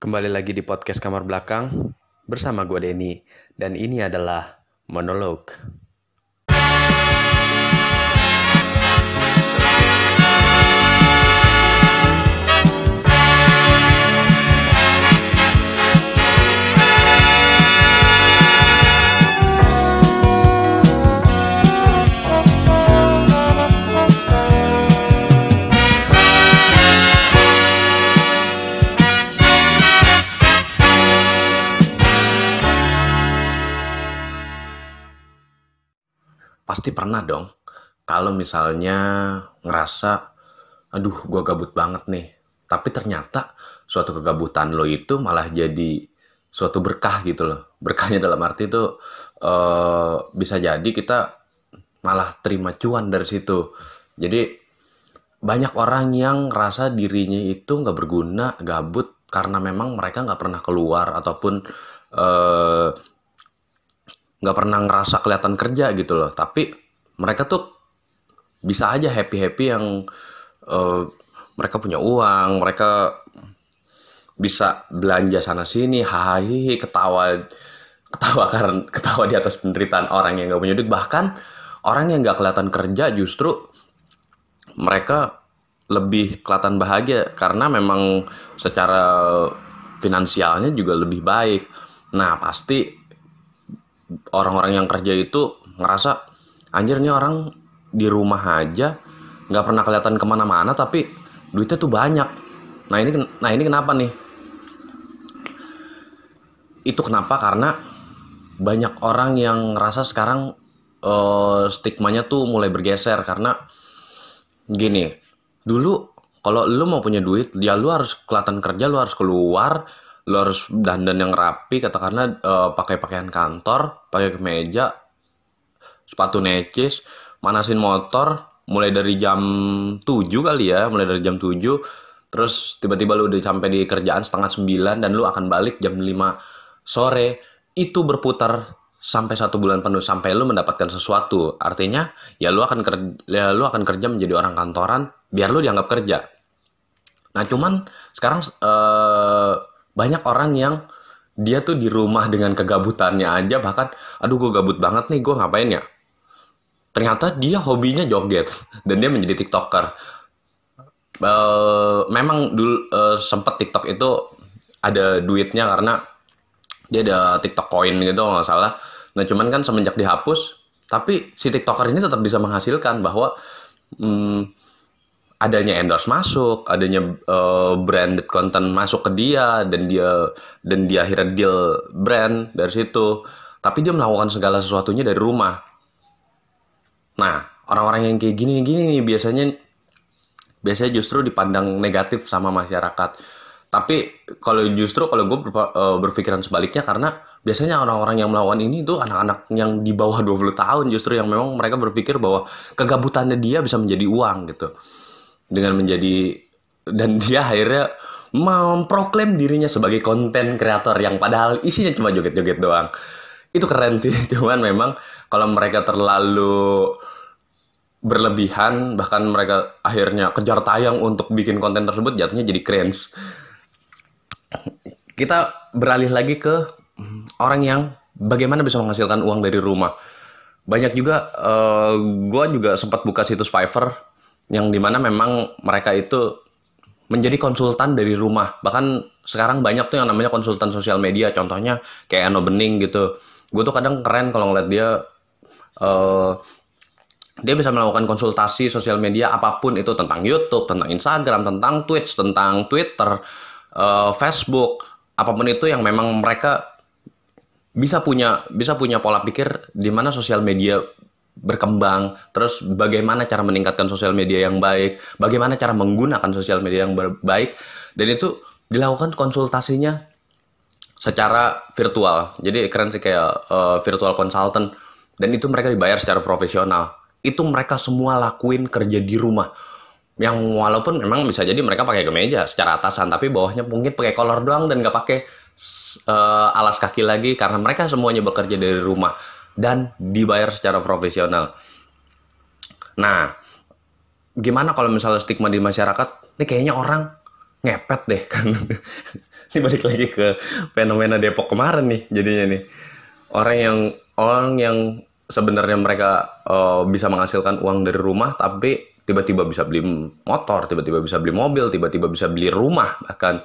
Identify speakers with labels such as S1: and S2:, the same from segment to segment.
S1: Kembali lagi di podcast Kamar Belakang bersama gue Denny dan ini adalah monolog. Pasti pernah dong kalau misalnya ngerasa aduh gue gabut banget nih. Tapi ternyata suatu kegabutan lo itu malah jadi suatu berkah gitu loh. Berkahnya dalam arti itu eh, bisa jadi kita malah terima cuan dari situ. Jadi banyak orang yang ngerasa dirinya itu nggak berguna, gabut karena memang mereka nggak pernah keluar ataupun eh, nggak pernah ngerasa kelihatan kerja gitu loh. Tapi mereka tuh bisa aja happy happy yang eh, mereka punya uang, mereka bisa belanja sana sini, hahihi, ketawa ketawa karena ketawa di atas penderitaan orang yang nggak punya duit. Bahkan orang yang nggak kelihatan kerja justru mereka lebih kelihatan bahagia karena memang secara finansialnya juga lebih baik. Nah, pasti orang-orang yang kerja itu ngerasa anjir nih orang di rumah aja nggak pernah kelihatan ke mana-mana tapi duitnya tuh banyak. Nah ini nah ini kenapa nih? Itu kenapa karena banyak orang yang ngerasa sekarang eh, stigmanya tuh mulai bergeser karena gini dulu kalau lu mau punya duit ya lu harus kelihatan kerja lu harus keluar lu harus dandan yang rapi katakanlah eh, pakai pakaian kantor pakai kemeja sepatu necis manasin motor mulai dari jam 7 kali ya mulai dari jam 7 terus tiba-tiba lu udah sampai di kerjaan setengah 9 dan lu akan balik jam 5 sore. Itu berputar sampai satu bulan penuh sampai lu mendapatkan sesuatu. Artinya ya lu akan kerja ya lu akan kerja menjadi orang kantoran biar lu dianggap kerja. Nah cuman sekarang eh, banyak orang yang dia tuh di rumah dengan kegabutannya aja bahkan aduh gue gabut banget nih gue ngapain ya ternyata dia hobinya joget dan dia menjadi tiktoker Eh, memang dulu eh, sempet TikTok itu ada duitnya karena dia ada TikTok coin gitu nggak salah. Nah cuman kan semenjak dihapus, tapi si TikToker ini tetap bisa menghasilkan bahwa hmm, adanya endorse masuk, adanya eh, branded content masuk ke dia dan dia dan dia akhirnya deal brand dari situ. Tapi dia melakukan segala sesuatunya dari rumah. Nah, orang-orang yang kayak gini gini nih biasanya biasanya justru dipandang negatif sama masyarakat. Tapi kalau justru kalau gue berpikiran sebaliknya karena biasanya orang-orang yang melawan ini tuh anak-anak yang di bawah 20 tahun justru yang memang mereka berpikir bahwa kegabutannya dia bisa menjadi uang gitu. Dengan menjadi dan dia akhirnya memproklaim dirinya sebagai konten kreator yang padahal isinya cuma joget-joget doang. Itu keren sih, cuman memang kalau mereka terlalu berlebihan bahkan mereka akhirnya kejar tayang untuk bikin konten tersebut jatuhnya jadi cringe. Kita beralih lagi ke orang yang bagaimana bisa menghasilkan uang dari rumah. Banyak juga uh, gue juga sempat buka situs Fiverr yang di mana memang mereka itu menjadi konsultan dari rumah. Bahkan sekarang banyak tuh yang namanya konsultan sosial media. Contohnya kayak Ano Bening gitu. Gue tuh kadang keren kalau ngeliat dia uh, dia bisa melakukan konsultasi sosial media apa pun itu. Tentang YouTube, tentang Instagram, tentang Twitch, tentang Twitter, uh, Facebook, apa pun itu yang memang mereka bisa punya bisa punya pola pikir di mana sosial media berkembang, terus bagaimana cara meningkatkan sosial media yang baik, bagaimana cara menggunakan sosial media yang baik, dan itu dilakukan konsultasinya secara virtual. Jadi keren sih kayak uh, virtual consultant, dan itu mereka dibayar secara profesional. Itu mereka semua lakuin kerja di rumah. Yang walaupun memang bisa jadi mereka pakai kemeja secara atasan tapi bawahnya mungkin pakai kolor doang dan nggak pakai uh, alas kaki lagi karena mereka semuanya bekerja dari rumah dan dibayar secara profesional. Nah, gimana kalau misalnya stigma di masyarakat, ini kayaknya orang ngepet deh kan ini balik lagi ke fenomena Depok kemarin nih jadinya nih orang yang orang yang sebenarnya mereka uh, bisa menghasilkan uang dari rumah tapi tiba-tiba bisa beli motor tiba-tiba bisa beli mobil tiba-tiba bisa beli rumah bahkan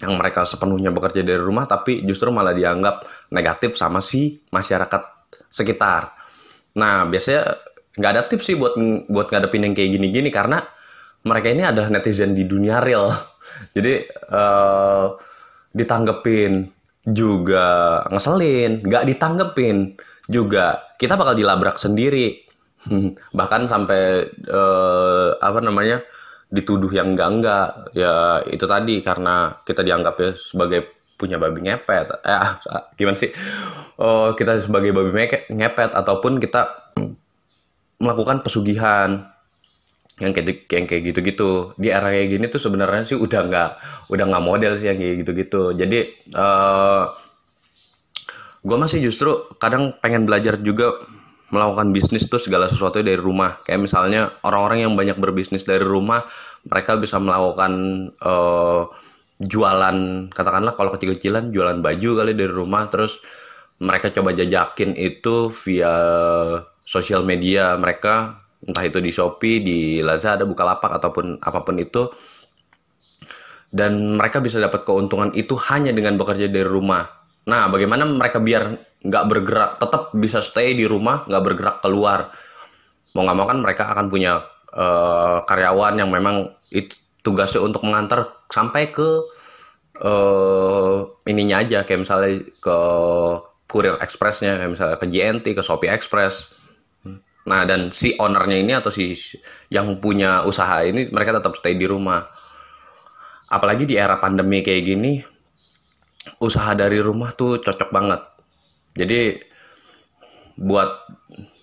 S1: yang mereka sepenuhnya bekerja dari rumah tapi justru malah dianggap negatif sama si masyarakat sekitar. Nah biasanya nggak ada tips sih buat buat ngadepin yang kayak gini-gini karena mereka ini adalah netizen di dunia real. Jadi uh, ditanggepin juga ngeselin, nggak ditanggepin juga kita bakal dilabrak sendiri. Bahkan sampai uh, apa namanya? Dituduh yang enggak-enggak ya itu tadi karena kita dianggap ya sebagai punya babi ngepet. Eh gimana sih? Oh, kita sebagai babi ngepet ataupun kita melakukan pesugihan. Yang kayak yang kayak gitu-gitu. Di era kayak gini tuh sebenarnya sih udah nggak udah nggak model sih yang kayak gitu-gitu. Jadi uh, eh, gue masih justru kadang pengen belajar juga melakukan bisnis tuh segala sesuatu dari rumah. Kayak misalnya orang-orang yang banyak berbisnis dari rumah, mereka bisa melakukan uh, jualan, katakanlah kalau kecil-kecilan jualan baju kali dari rumah, terus mereka coba jajakin itu via sosial media mereka, entah itu di Shopee, di Lazada, Bukalapak ataupun apa pun itu. Dan mereka bisa dapat keuntungan itu hanya dengan bekerja dari rumah. Nah, bagaimana mereka biar nggak bergerak tetap bisa stay di rumah nggak bergerak keluar. Mau nggak mau kan mereka akan punya uh, karyawan yang memang itu tugasnya untuk mengantar sampai ke uh, ininya aja kayak misalnya ke kurir expressnya kayak misalnya ke JNT ke Shopee Express. Nah dan si ownernya ini atau si yang punya usaha ini mereka tetap stay di rumah. Apalagi di era pandemi kayak gini usaha dari rumah tuh cocok banget. Jadi buat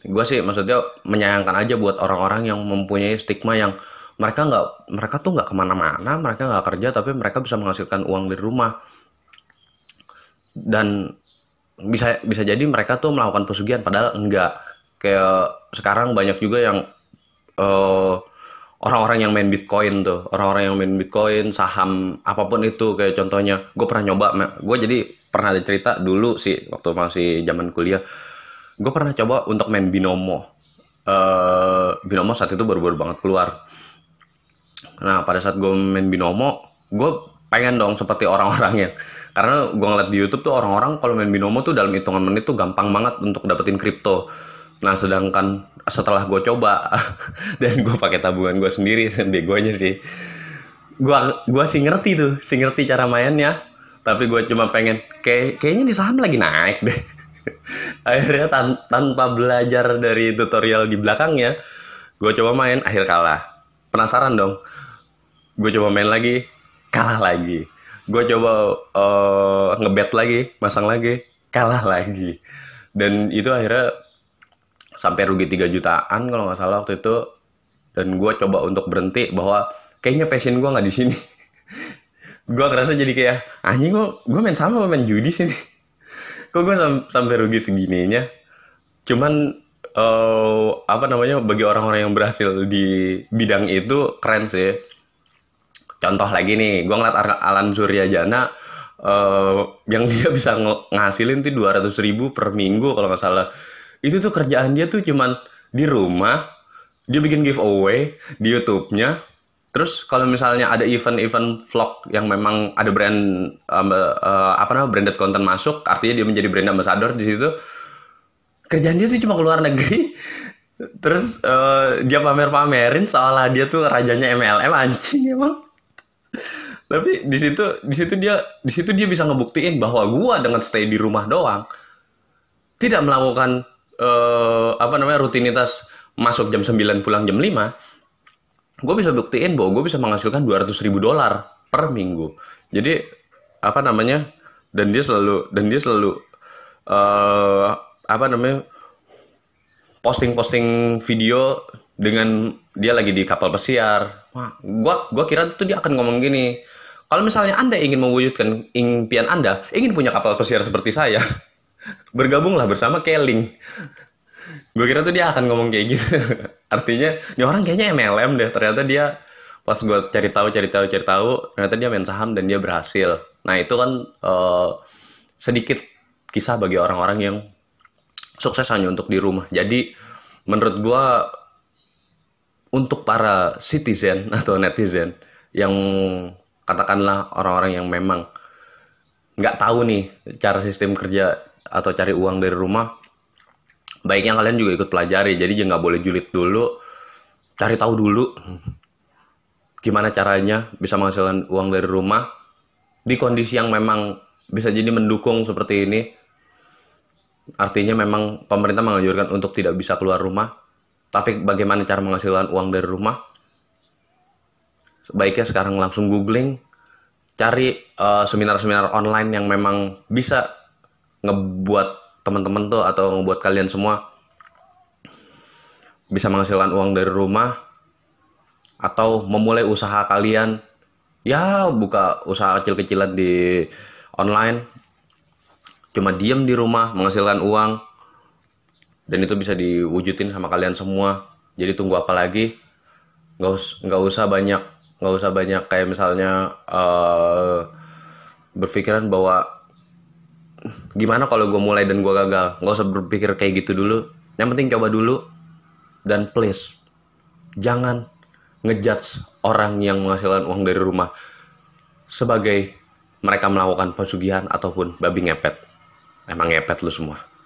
S1: gue sih maksudnya menyayangkan aja buat orang-orang yang mempunyai stigma yang mereka nggak mereka tuh nggak ke mana-mana mereka nggak kerja tapi mereka bisa menghasilkan uang dari rumah. Dan bisa bisa jadi mereka tuh melakukan pesugihan padahal enggak. Kayak sekarang banyak juga yang uh, orang-orang yang main bitcoin tuh orang-orang yang main bitcoin saham apa pun itu kayak contohnya gue pernah nyoba gue jadi pernah ada cerita dulu sih waktu masih zaman kuliah. Gue pernah coba untuk main binomo. Uh, binomo saat itu baru-baru banget keluar. Nah pada saat gue main binomo gue pengen dong seperti orang-orang yang karena gue ngeliat di YouTube tuh orang-orang kalau main binomo tuh dalam hitungan menit tuh gampang banget untuk dapetin kripto nah sedangkan setelah gue coba dan gue pakai tabungan gue sendiri begonya sih. Gue gua sih ngerti tuh sih ngerti cara mainnya. Tapi gue cuma pengen kayak kayaknya di saham lagi naik deh. Akhirnya tan tanpa belajar dari tutorial di belakangnya gue coba main akhir kalah. Penasaran dong? Gue coba main lagi kalah lagi. Gue coba uh, ngebet lagi masang lagi kalah lagi. Dan itu akhirnya sampai rugi 3 jutaan kalau nggak salah waktu itu. Dan gue coba untuk berhenti bahwa kayaknya passion gue nggak di sini. Gue ngerasa jadi kayak anjing kok gue main sama main judi sih. Kok gue sam sampai rugi segininya? Cuman uh, apa namanya bagi orang-orang yang berhasil di bidang itu keren sih. Contoh lagi nih gue ngeliat Alan Suryajana uh, yang dia bisa ng ngasilin tuh dua ratus ribu per minggu kalau nggak salah itu tuh kerjaan dia tuh cuman di rumah dia bikin giveaway di YouTube-nya Terus kalau misalnya ada event-event vlog yang memang ada brand um, uh, apa namanya branded content masuk, artinya dia menjadi brand ambassador di situ. Kerjaan dia tuh cuma keluar negeri. Terus uh, dia pamer-pamerin seolah dia tuh rajanya MLM anjing emang. Tapi di situ di situ dia di situ dia bisa ngebuktiin bahwa gua dengan stay di rumah doang tidak melakukan uh, apa namanya rutinitas masuk jam 9 pulang jam 5 gue bisa buktiin bahwa gue bisa menghasilkan 200 ribu dolar per minggu. Jadi apa namanya? Dan dia selalu dan dia selalu uh, apa namanya? posting-posting video dengan dia lagi di kapal pesiar. Wah, gua gua kira tuh dia akan ngomong gini. Kalau misalnya Anda ingin mewujudkan impian Anda, ingin punya kapal pesiar seperti saya, bergabunglah bersama Keling. Gue kira tuh dia akan ngomong kayak gitu. Artinya ini orang kayaknya MLM deh. Ternyata dia pas gue cari tahu cari tahu cari tahu ternyata dia main saham dan dia berhasil. Nah itu kan eh, sedikit kisah bagi orang-orang yang sukses hanya untuk di rumah. Jadi menurut gue untuk para citizen atau netizen yang katakanlah orang-orang yang memang nggak tahu nih cara sistem kerja atau cari uang dari rumah baiknya kalian juga ikut pelajari. Jadi jangan nggak boleh julid dulu cari tahu dulu gimana caranya bisa menghasilkan uang dari rumah di kondisi yang memang bisa jadi mendukung seperti ini. Artinya memang pemerintah menganjurkan untuk tidak bisa keluar rumah. Tapi bagaimana cara menghasilkan uang dari rumah? Sebaiknya sekarang langsung googling cari eh, seminar-seminar online yang memang bisa ngebuat teman-teman tuh atau ngebuat kalian semua bisa menghasilkan uang dari rumah atau memulai usaha kalian. Ya buka usaha kecil-kecilan di online. Cuma diem di rumah menghasilkan uang. Dan itu bisa diwujudin sama kalian semua. Jadi tunggu apa lagi? Nggak us nggak usah banyak nggak usah banyak kayak misalnya eh, berpikiran bahwa gimana kalau gue mulai dan gue gagal? Nggak usah berpikir kayak gitu dulu. Yang penting coba dulu dan please jangan ngejudge orang yang menghasilkan uang dari rumah sebagai mereka melakukan pesugihan ataupun babi ngepet. Emang ngepet lu semua